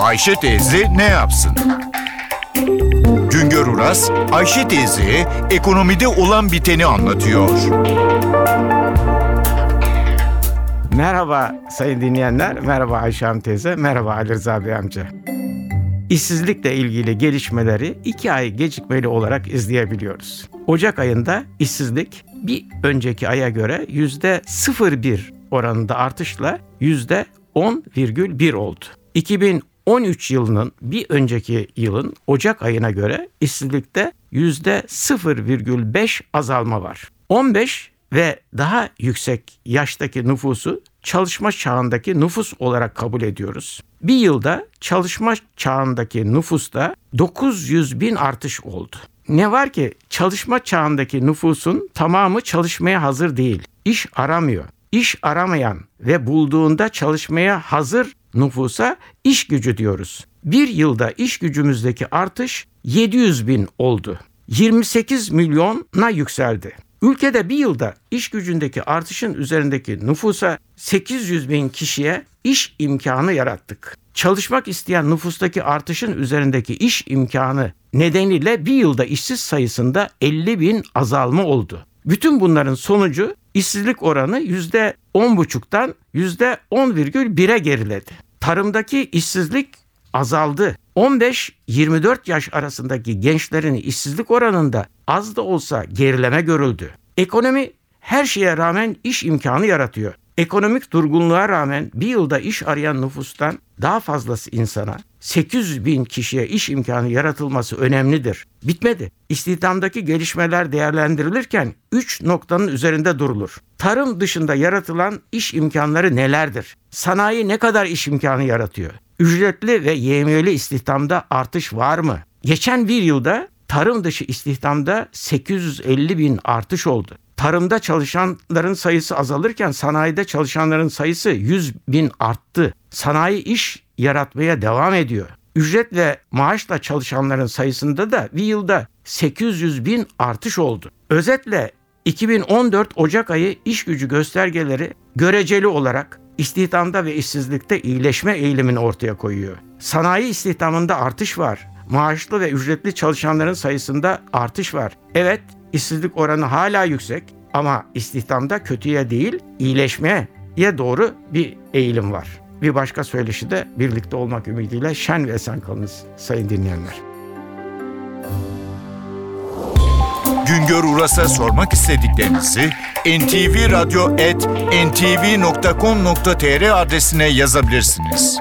Ayşe teyze ne yapsın? Güngör Uras, Ayşe teyze ekonomide olan biteni anlatıyor. Merhaba sayın dinleyenler, merhaba Ayşe Hanım teyze, merhaba Ali Rıza Bey amca. İşsizlikle ilgili gelişmeleri iki ay gecikmeli olarak izleyebiliyoruz. Ocak ayında işsizlik bir önceki aya göre yüzde 0,1 oranında artışla yüzde 10,1 oldu. 2013 yılının bir önceki yılın Ocak ayına göre işsizlikte yüzde 0,5 azalma var. 15 ve daha yüksek yaştaki nüfusu çalışma çağındaki nüfus olarak kabul ediyoruz. Bir yılda çalışma çağındaki nüfusta 900 bin artış oldu. Ne var ki çalışma çağındaki nüfusun tamamı çalışmaya hazır değil. İş aramıyor. İş aramayan ve bulduğunda çalışmaya hazır nüfusa iş gücü diyoruz. Bir yılda iş gücümüzdeki artış 700 bin oldu. 28 milyona yükseldi. Ülkede bir yılda iş gücündeki artışın üzerindeki nüfusa 800 bin kişiye iş imkanı yarattık. Çalışmak isteyen nüfustaki artışın üzerindeki iş imkanı nedeniyle bir yılda işsiz sayısında 50 bin azalma oldu. Bütün bunların sonucu işsizlik oranı %10,5'tan %10,1'e geriledi. Tarımdaki işsizlik azaldı. 15-24 yaş arasındaki gençlerin işsizlik oranında az da olsa gerileme görüldü. Ekonomi her şeye rağmen iş imkanı yaratıyor. Ekonomik durgunluğa rağmen bir yılda iş arayan nüfustan daha fazlası insana 800 bin kişiye iş imkanı yaratılması önemlidir. Bitmedi. İstihdamdaki gelişmeler değerlendirilirken 3 noktanın üzerinde durulur. Tarım dışında yaratılan iş imkanları nelerdir? Sanayi ne kadar iş imkanı yaratıyor? Ücretli ve yemiyeli istihdamda artış var mı? Geçen bir yılda tarım dışı istihdamda 850 bin artış oldu. Tarımda çalışanların sayısı azalırken sanayide çalışanların sayısı 100 bin arttı. Sanayi iş yaratmaya devam ediyor. Ücret ve maaşla çalışanların sayısında da bir yılda 800 bin artış oldu. Özetle 2014 Ocak ayı iş gücü göstergeleri göreceli olarak istihdamda ve işsizlikte iyileşme eğilimini ortaya koyuyor. Sanayi istihdamında artış var. Maaşlı ve ücretli çalışanların sayısında artış var. Evet, işsizlik oranı hala yüksek ama istihdamda kötüye değil, iyileşmeye doğru bir eğilim var. Bir başka söyleşi de birlikte olmak ümidiyle şen ve esen kalınız sayın dinleyenler. Güngör Uras'a sormak istediklerinizi ntvradio.com.tr adresine yazabilirsiniz.